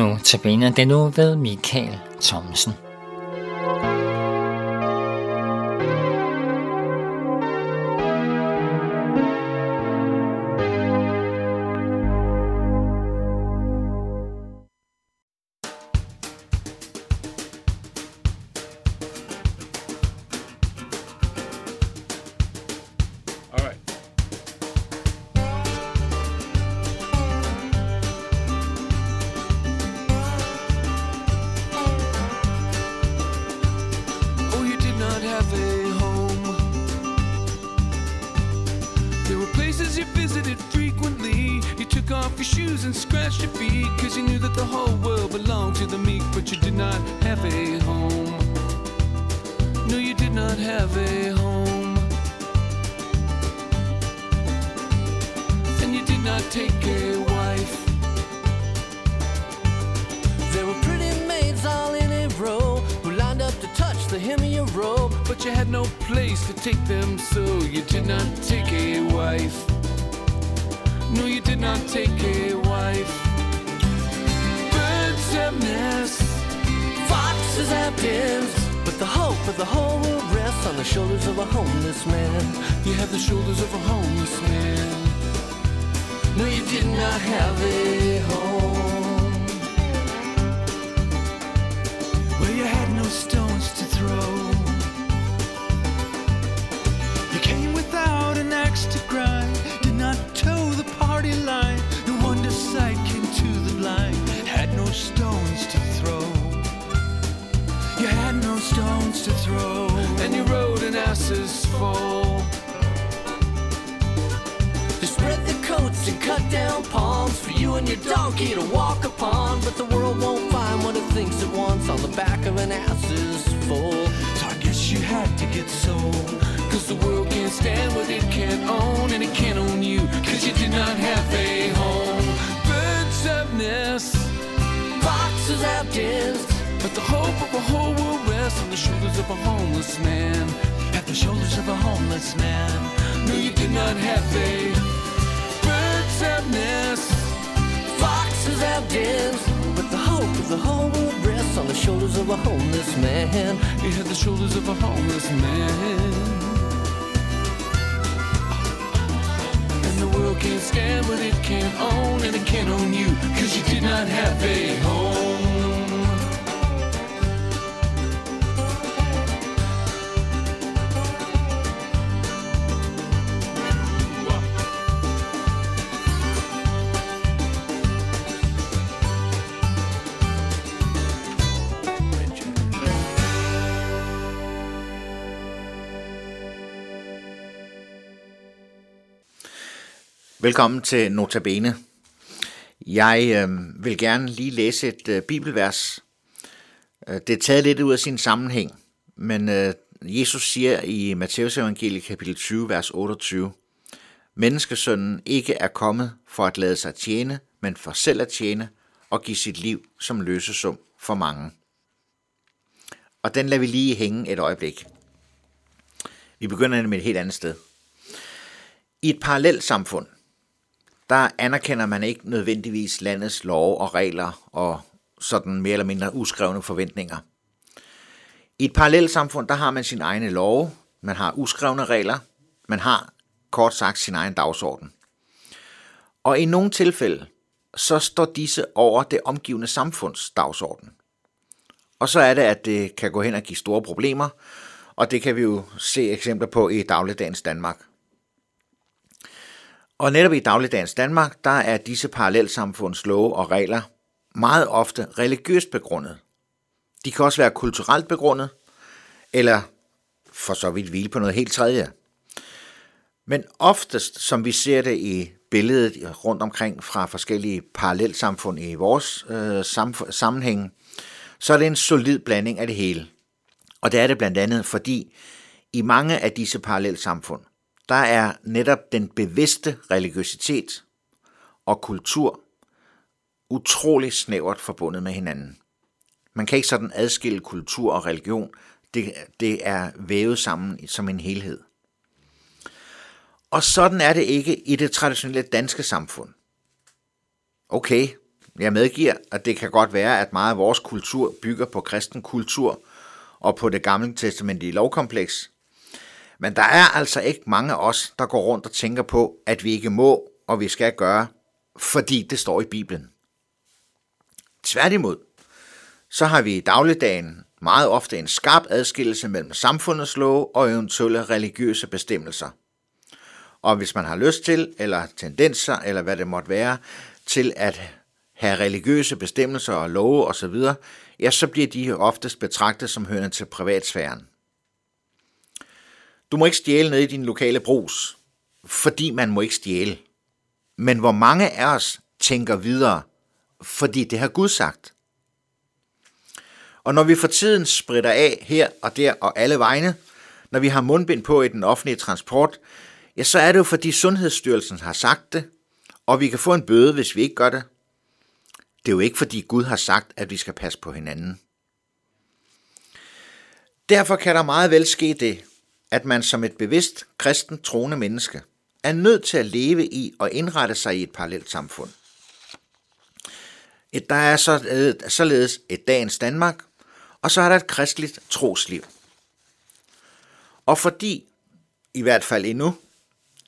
Nu tabiner den nu ved Michael Thomsen. Take a wife There were pretty maids all in a row Who lined up to touch the hem of your robe But you had no place to take them So you did not take a wife no, you did not take a wife. Birds have nests, Foxes have dens But the hope of the whole world rests On the shoulders of a homeless man You have the shoulders of a homeless man. No, you did not have a home to get sold. Cause the world can't stand what it can't own, and it can't own you. Cause you did not have a home. Birds have nests, Foxes have dens but the hope of a whole world rests on the shoulders of a homeless man. At the shoulders of a homeless man. No, you did not have a. Birds have nests, Foxes have dens But the hope of the whole world On the shoulders of a homeless man you had the shoulders of a homeless man. Velkommen til Notabene. Jeg øh, vil gerne lige læse et øh, bibelvers. Øh, det er taget lidt ud af sin sammenhæng, men øh, Jesus siger i Matteus evangeliet kapitel 20, vers 28, Menneskesønnen ikke er kommet for at lade sig tjene, men for selv at tjene og give sit liv som løsesum for mange. Og den lader vi lige hænge et øjeblik. Vi begynder med et helt andet sted. I et parallelt samfund, der anerkender man ikke nødvendigvis landets love og regler og sådan mere eller mindre uskrevne forventninger. I et parallelt samfund, der har man sin egne love, man har uskrevne regler, man har kort sagt sin egen dagsorden. Og i nogle tilfælde, så står disse over det omgivende samfunds dagsorden. Og så er det, at det kan gå hen og give store problemer, og det kan vi jo se eksempler på i dagligdagens Danmark. Og netop i dagligdagens Danmark, der er disse parallelsamfunds love og regler meget ofte religiøst begrundet. De kan også være kulturelt begrundet, eller for så vidt hvile på noget helt tredje. Men oftest, som vi ser det i billedet rundt omkring fra forskellige parallelsamfund i vores øh, samf- sammenhæng, så er det en solid blanding af det hele. Og det er det blandt andet, fordi i mange af disse parallelsamfund, der er netop den bevidste religiøsitet og kultur utrolig snævert forbundet med hinanden. Man kan ikke sådan adskille kultur og religion. Det, det er vævet sammen som en helhed. Og sådan er det ikke i det traditionelle danske samfund. Okay, Jeg medgiver, at det kan godt være, at meget af vores kultur bygger på kristen kultur og på det gamle testamentlige lovkompleks. Men der er altså ikke mange af os, der går rundt og tænker på, at vi ikke må og vi skal gøre, fordi det står i Bibelen. Tværtimod, så har vi i dagligdagen meget ofte en skarp adskillelse mellem samfundets love og eventuelle religiøse bestemmelser. Og hvis man har lyst til, eller tendenser, eller hvad det måtte være, til at have religiøse bestemmelser og love osv., ja, så bliver de oftest betragtet som hørende til privatsfæren. Du må ikke stjæle ned i din lokale brus, fordi man må ikke stjæle. Men hvor mange af os tænker videre, fordi det har Gud sagt. Og når vi for tiden spritter af her og der og alle vegne, når vi har mundbind på i den offentlige transport, ja, så er det jo fordi Sundhedsstyrelsen har sagt det, og vi kan få en bøde, hvis vi ikke gør det. Det er jo ikke fordi Gud har sagt, at vi skal passe på hinanden. Derfor kan der meget vel ske det, at man som et bevidst kristen troende menneske er nødt til at leve i og indrette sig i et parallelt samfund. Der er øh, således et dagens Danmark, og så er der et kristligt trosliv. Og fordi, i hvert fald endnu,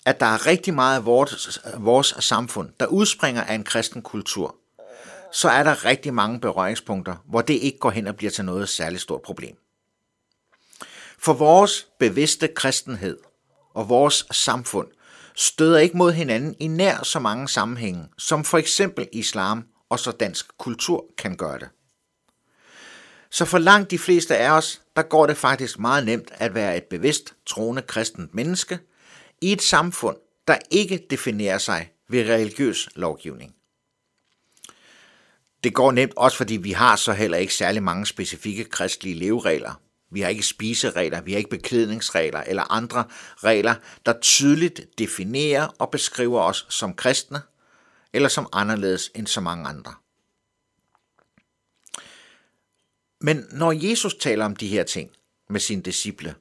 at der er rigtig meget af vores, vores samfund, der udspringer af en kristen kultur, så er der rigtig mange berøringspunkter, hvor det ikke går hen og bliver til noget særligt stort problem. For vores bevidste kristenhed og vores samfund støder ikke mod hinanden i nær så mange sammenhænge, som for eksempel islam og så dansk kultur kan gøre det. Så for langt de fleste af os, der går det faktisk meget nemt at være et bevidst, troende kristent menneske i et samfund, der ikke definerer sig ved religiøs lovgivning. Det går nemt også, fordi vi har så heller ikke særlig mange specifikke kristelige leveregler. Vi har ikke spiseregler, vi har ikke beklædningsregler eller andre regler, der tydeligt definerer og beskriver os som kristne, eller som anderledes end så mange andre. Men når Jesus taler om de her ting med sine disciple,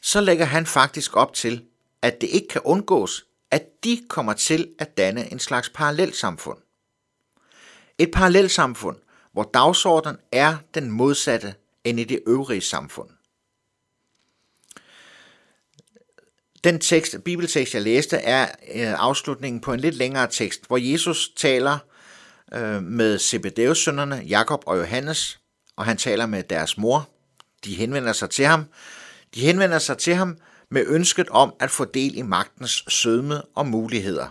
så lægger han faktisk op til, at det ikke kan undgås, at de kommer til at danne en slags parallelsamfund. Et parallelsamfund, hvor dagsordenen er den modsatte end i det øvrige samfund. Den tekst, bibeltekst, jeg læste, er øh, afslutningen på en lidt længere tekst, hvor Jesus taler øh, med Zebedeus sønnerne, Jakob og Johannes, og han taler med deres mor. De henvender sig til ham. De henvender sig til ham med ønsket om at få del i magtens sødme og muligheder.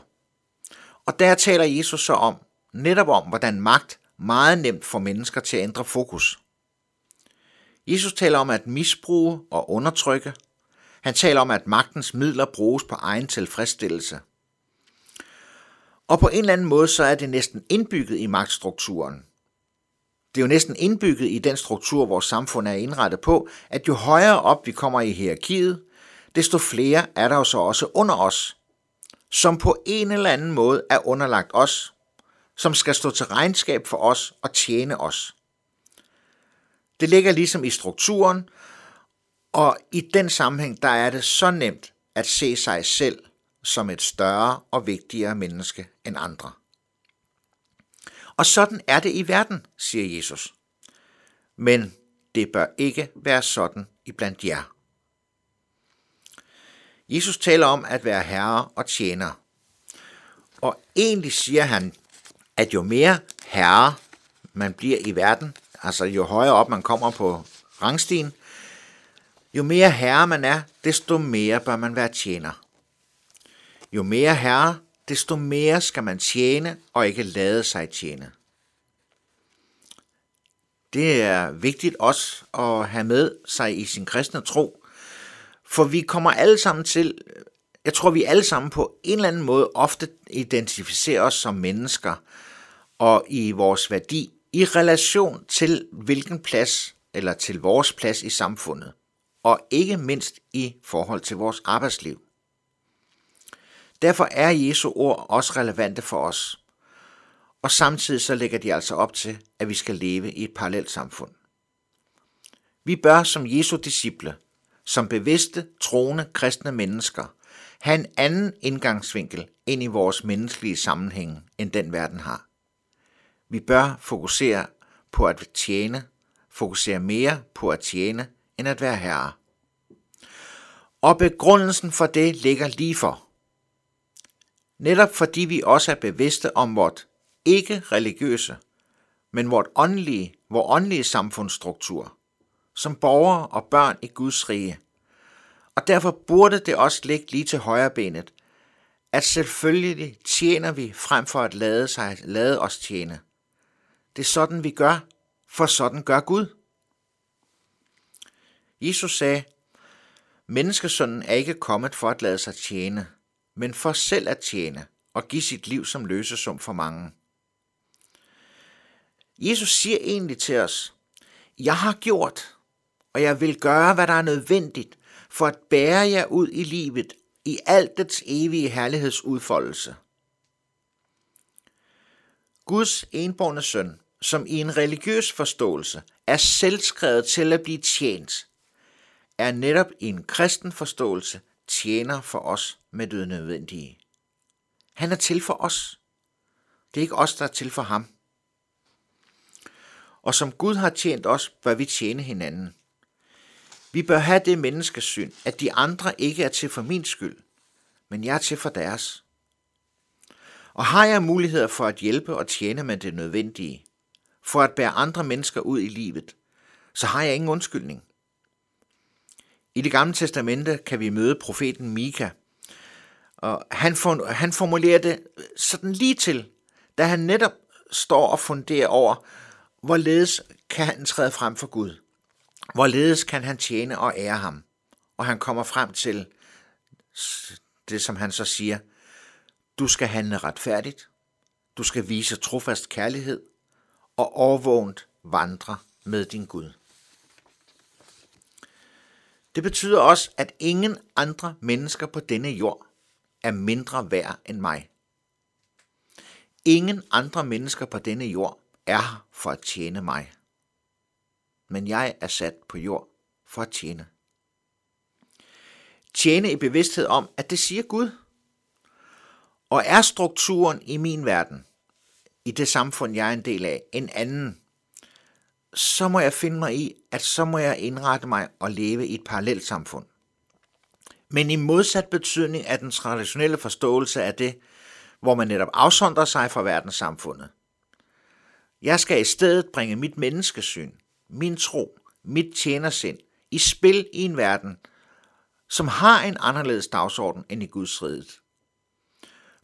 Og der taler Jesus så om, netop om, hvordan magt meget nemt får mennesker til at ændre fokus. Jesus taler om at misbruge og undertrykke. Han taler om, at magtens midler bruges på egen tilfredsstillelse. Og på en eller anden måde, så er det næsten indbygget i magtstrukturen. Det er jo næsten indbygget i den struktur, vores samfund er indrettet på, at jo højere op vi kommer i hierarkiet, desto flere er der jo så også under os, som på en eller anden måde er underlagt os, som skal stå til regnskab for os og tjene os. Det ligger ligesom i strukturen, og i den sammenhæng, der er det så nemt at se sig selv som et større og vigtigere menneske end andre. Og sådan er det i verden, siger Jesus. Men det bør ikke være sådan i blandt jer. Jesus taler om at være herre og tjener. Og egentlig siger han, at jo mere herre man bliver i verden, altså jo højere op man kommer på rangstigen, jo mere herre man er, desto mere bør man være tjener. Jo mere herre, desto mere skal man tjene og ikke lade sig tjene. Det er vigtigt også at have med sig i sin kristne tro, for vi kommer alle sammen til, jeg tror vi alle sammen på en eller anden måde ofte identificerer os som mennesker og i vores værdi i relation til hvilken plads eller til vores plads i samfundet, og ikke mindst i forhold til vores arbejdsliv. Derfor er Jesu ord også relevante for os, og samtidig så lægger de altså op til, at vi skal leve i et parallelt samfund. Vi bør som Jesu disciple, som bevidste, troende, kristne mennesker, have en anden indgangsvinkel ind i vores menneskelige sammenhæng, end den verden har. Vi bør fokusere på at tjene, fokusere mere på at tjene, end at være herre. Og begrundelsen for det ligger lige for. Netop fordi vi også er bevidste om vort ikke religiøse, men vort åndelige, vor åndelige samfundsstruktur, som borgere og børn i Guds rige. Og derfor burde det også ligge lige til højre benet, at selvfølgelig tjener vi frem for at lade, sig, lade os tjene. Det er sådan, vi gør, for sådan gør Gud. Jesus sagde, Menneskesønnen er ikke kommet for at lade sig tjene, men for selv at tjene og give sit liv som løsesum for mange. Jesus siger egentlig til os, jeg har gjort, og jeg vil gøre, hvad der er nødvendigt for at bære jer ud i livet i alt dets evige herlighedsudfoldelse. Guds enborne søn, som i en religiøs forståelse er selvskrevet til at blive tjent, er netop i en kristen forståelse tjener for os med det nødvendige. Han er til for os. Det er ikke os, der er til for ham. Og som Gud har tjent os, bør vi tjene hinanden. Vi bør have det menneskesyn, at de andre ikke er til for min skyld, men jeg er til for deres. Og har jeg muligheder for at hjælpe og tjene med det nødvendige, for at bære andre mennesker ud i livet, så har jeg ingen undskyldning. I det gamle testamente kan vi møde profeten Mika, og han, for, han formulerer det sådan lige til, da han netop står og funderer over, hvorledes kan han træde frem for Gud. Hvorledes kan han tjene og ære ham? Og han kommer frem til det, som han så siger. Du skal handle retfærdigt. Du skal vise trofast kærlighed og overvågent vandre med din Gud. Det betyder også, at ingen andre mennesker på denne jord er mindre værd end mig. Ingen andre mennesker på denne jord er her for at tjene mig. Men jeg er sat på jord for at tjene. Tjene i bevidsthed om, at det siger Gud. Og er strukturen i min verden, i det samfund, jeg er en del af, en anden, så må jeg finde mig i, at så må jeg indrette mig og leve i et parallelt samfund. Men i modsat betydning af den traditionelle forståelse af det, hvor man netop afsondrer sig fra verdenssamfundet. Jeg skal i stedet bringe mit menneskesyn, min tro, mit tjenersind i spil i en verden, som har en anderledes dagsorden end i Guds riget.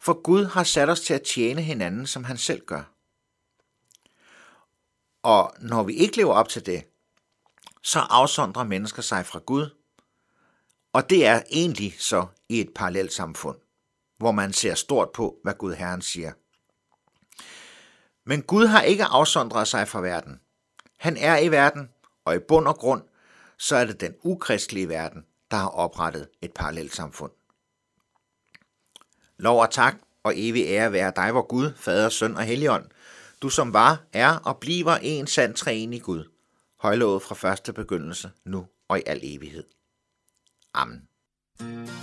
For Gud har sat os til at tjene hinanden, som han selv gør. Og når vi ikke lever op til det, så afsondrer mennesker sig fra Gud. Og det er egentlig så i et parallelt samfund, hvor man ser stort på, hvad Gud Herren siger. Men Gud har ikke afsondret sig fra verden. Han er i verden, og i bund og grund, så er det den ukristelige verden, der har oprettet et parallelt samfund. Lov og tak og evig ære være dig, vor Gud, Fader, Søn og Helligånd, du som var, er og bliver en sand træen i Gud, højlovet fra første begyndelse, nu og i al evighed. Amen. Herre,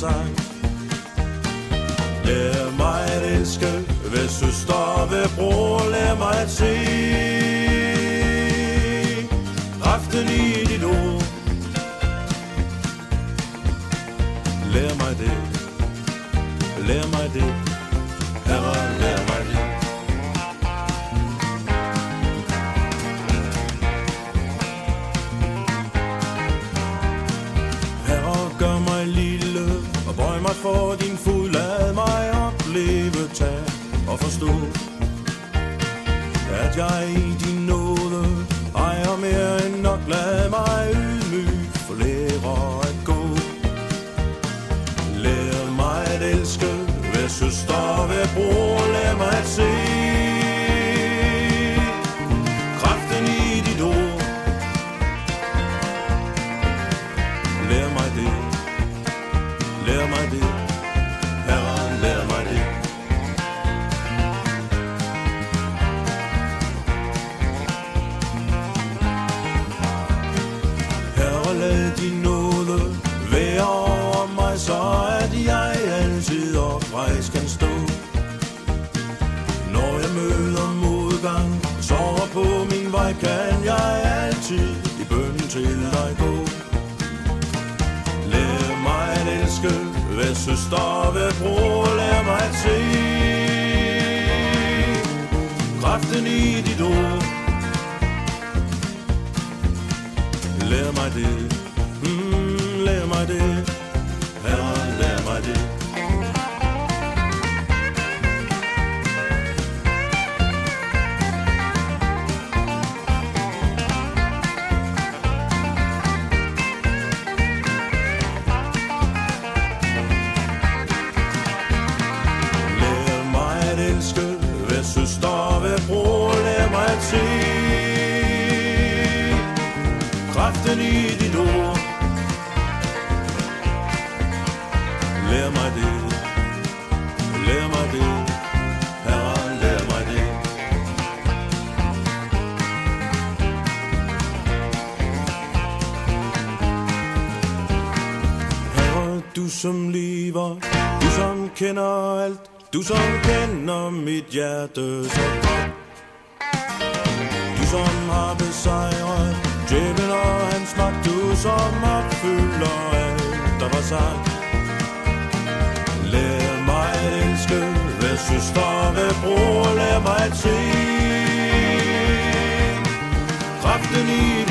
sang der. Lær mig at elske, ved søster, ved bror, lær mig at se. Kraften i så at jeg altid oprejst kan stå. Når jeg møder modgang, så på min vej kan jeg altid i bøn til dig gå. Lær mig at elske, hvad søster, ved bror, lær mig at se. Kraften i dit ord, lær mig det, som lever, du som kender alt, du som kender mit hjerte så godt. Du som har besejret djævel og hans magt, du som opfylder alt, der var sagt. Lær mig at elske, hvad søster, hvad bror, lær mig at se. Kraften i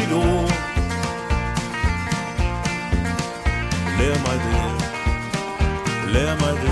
É, mais.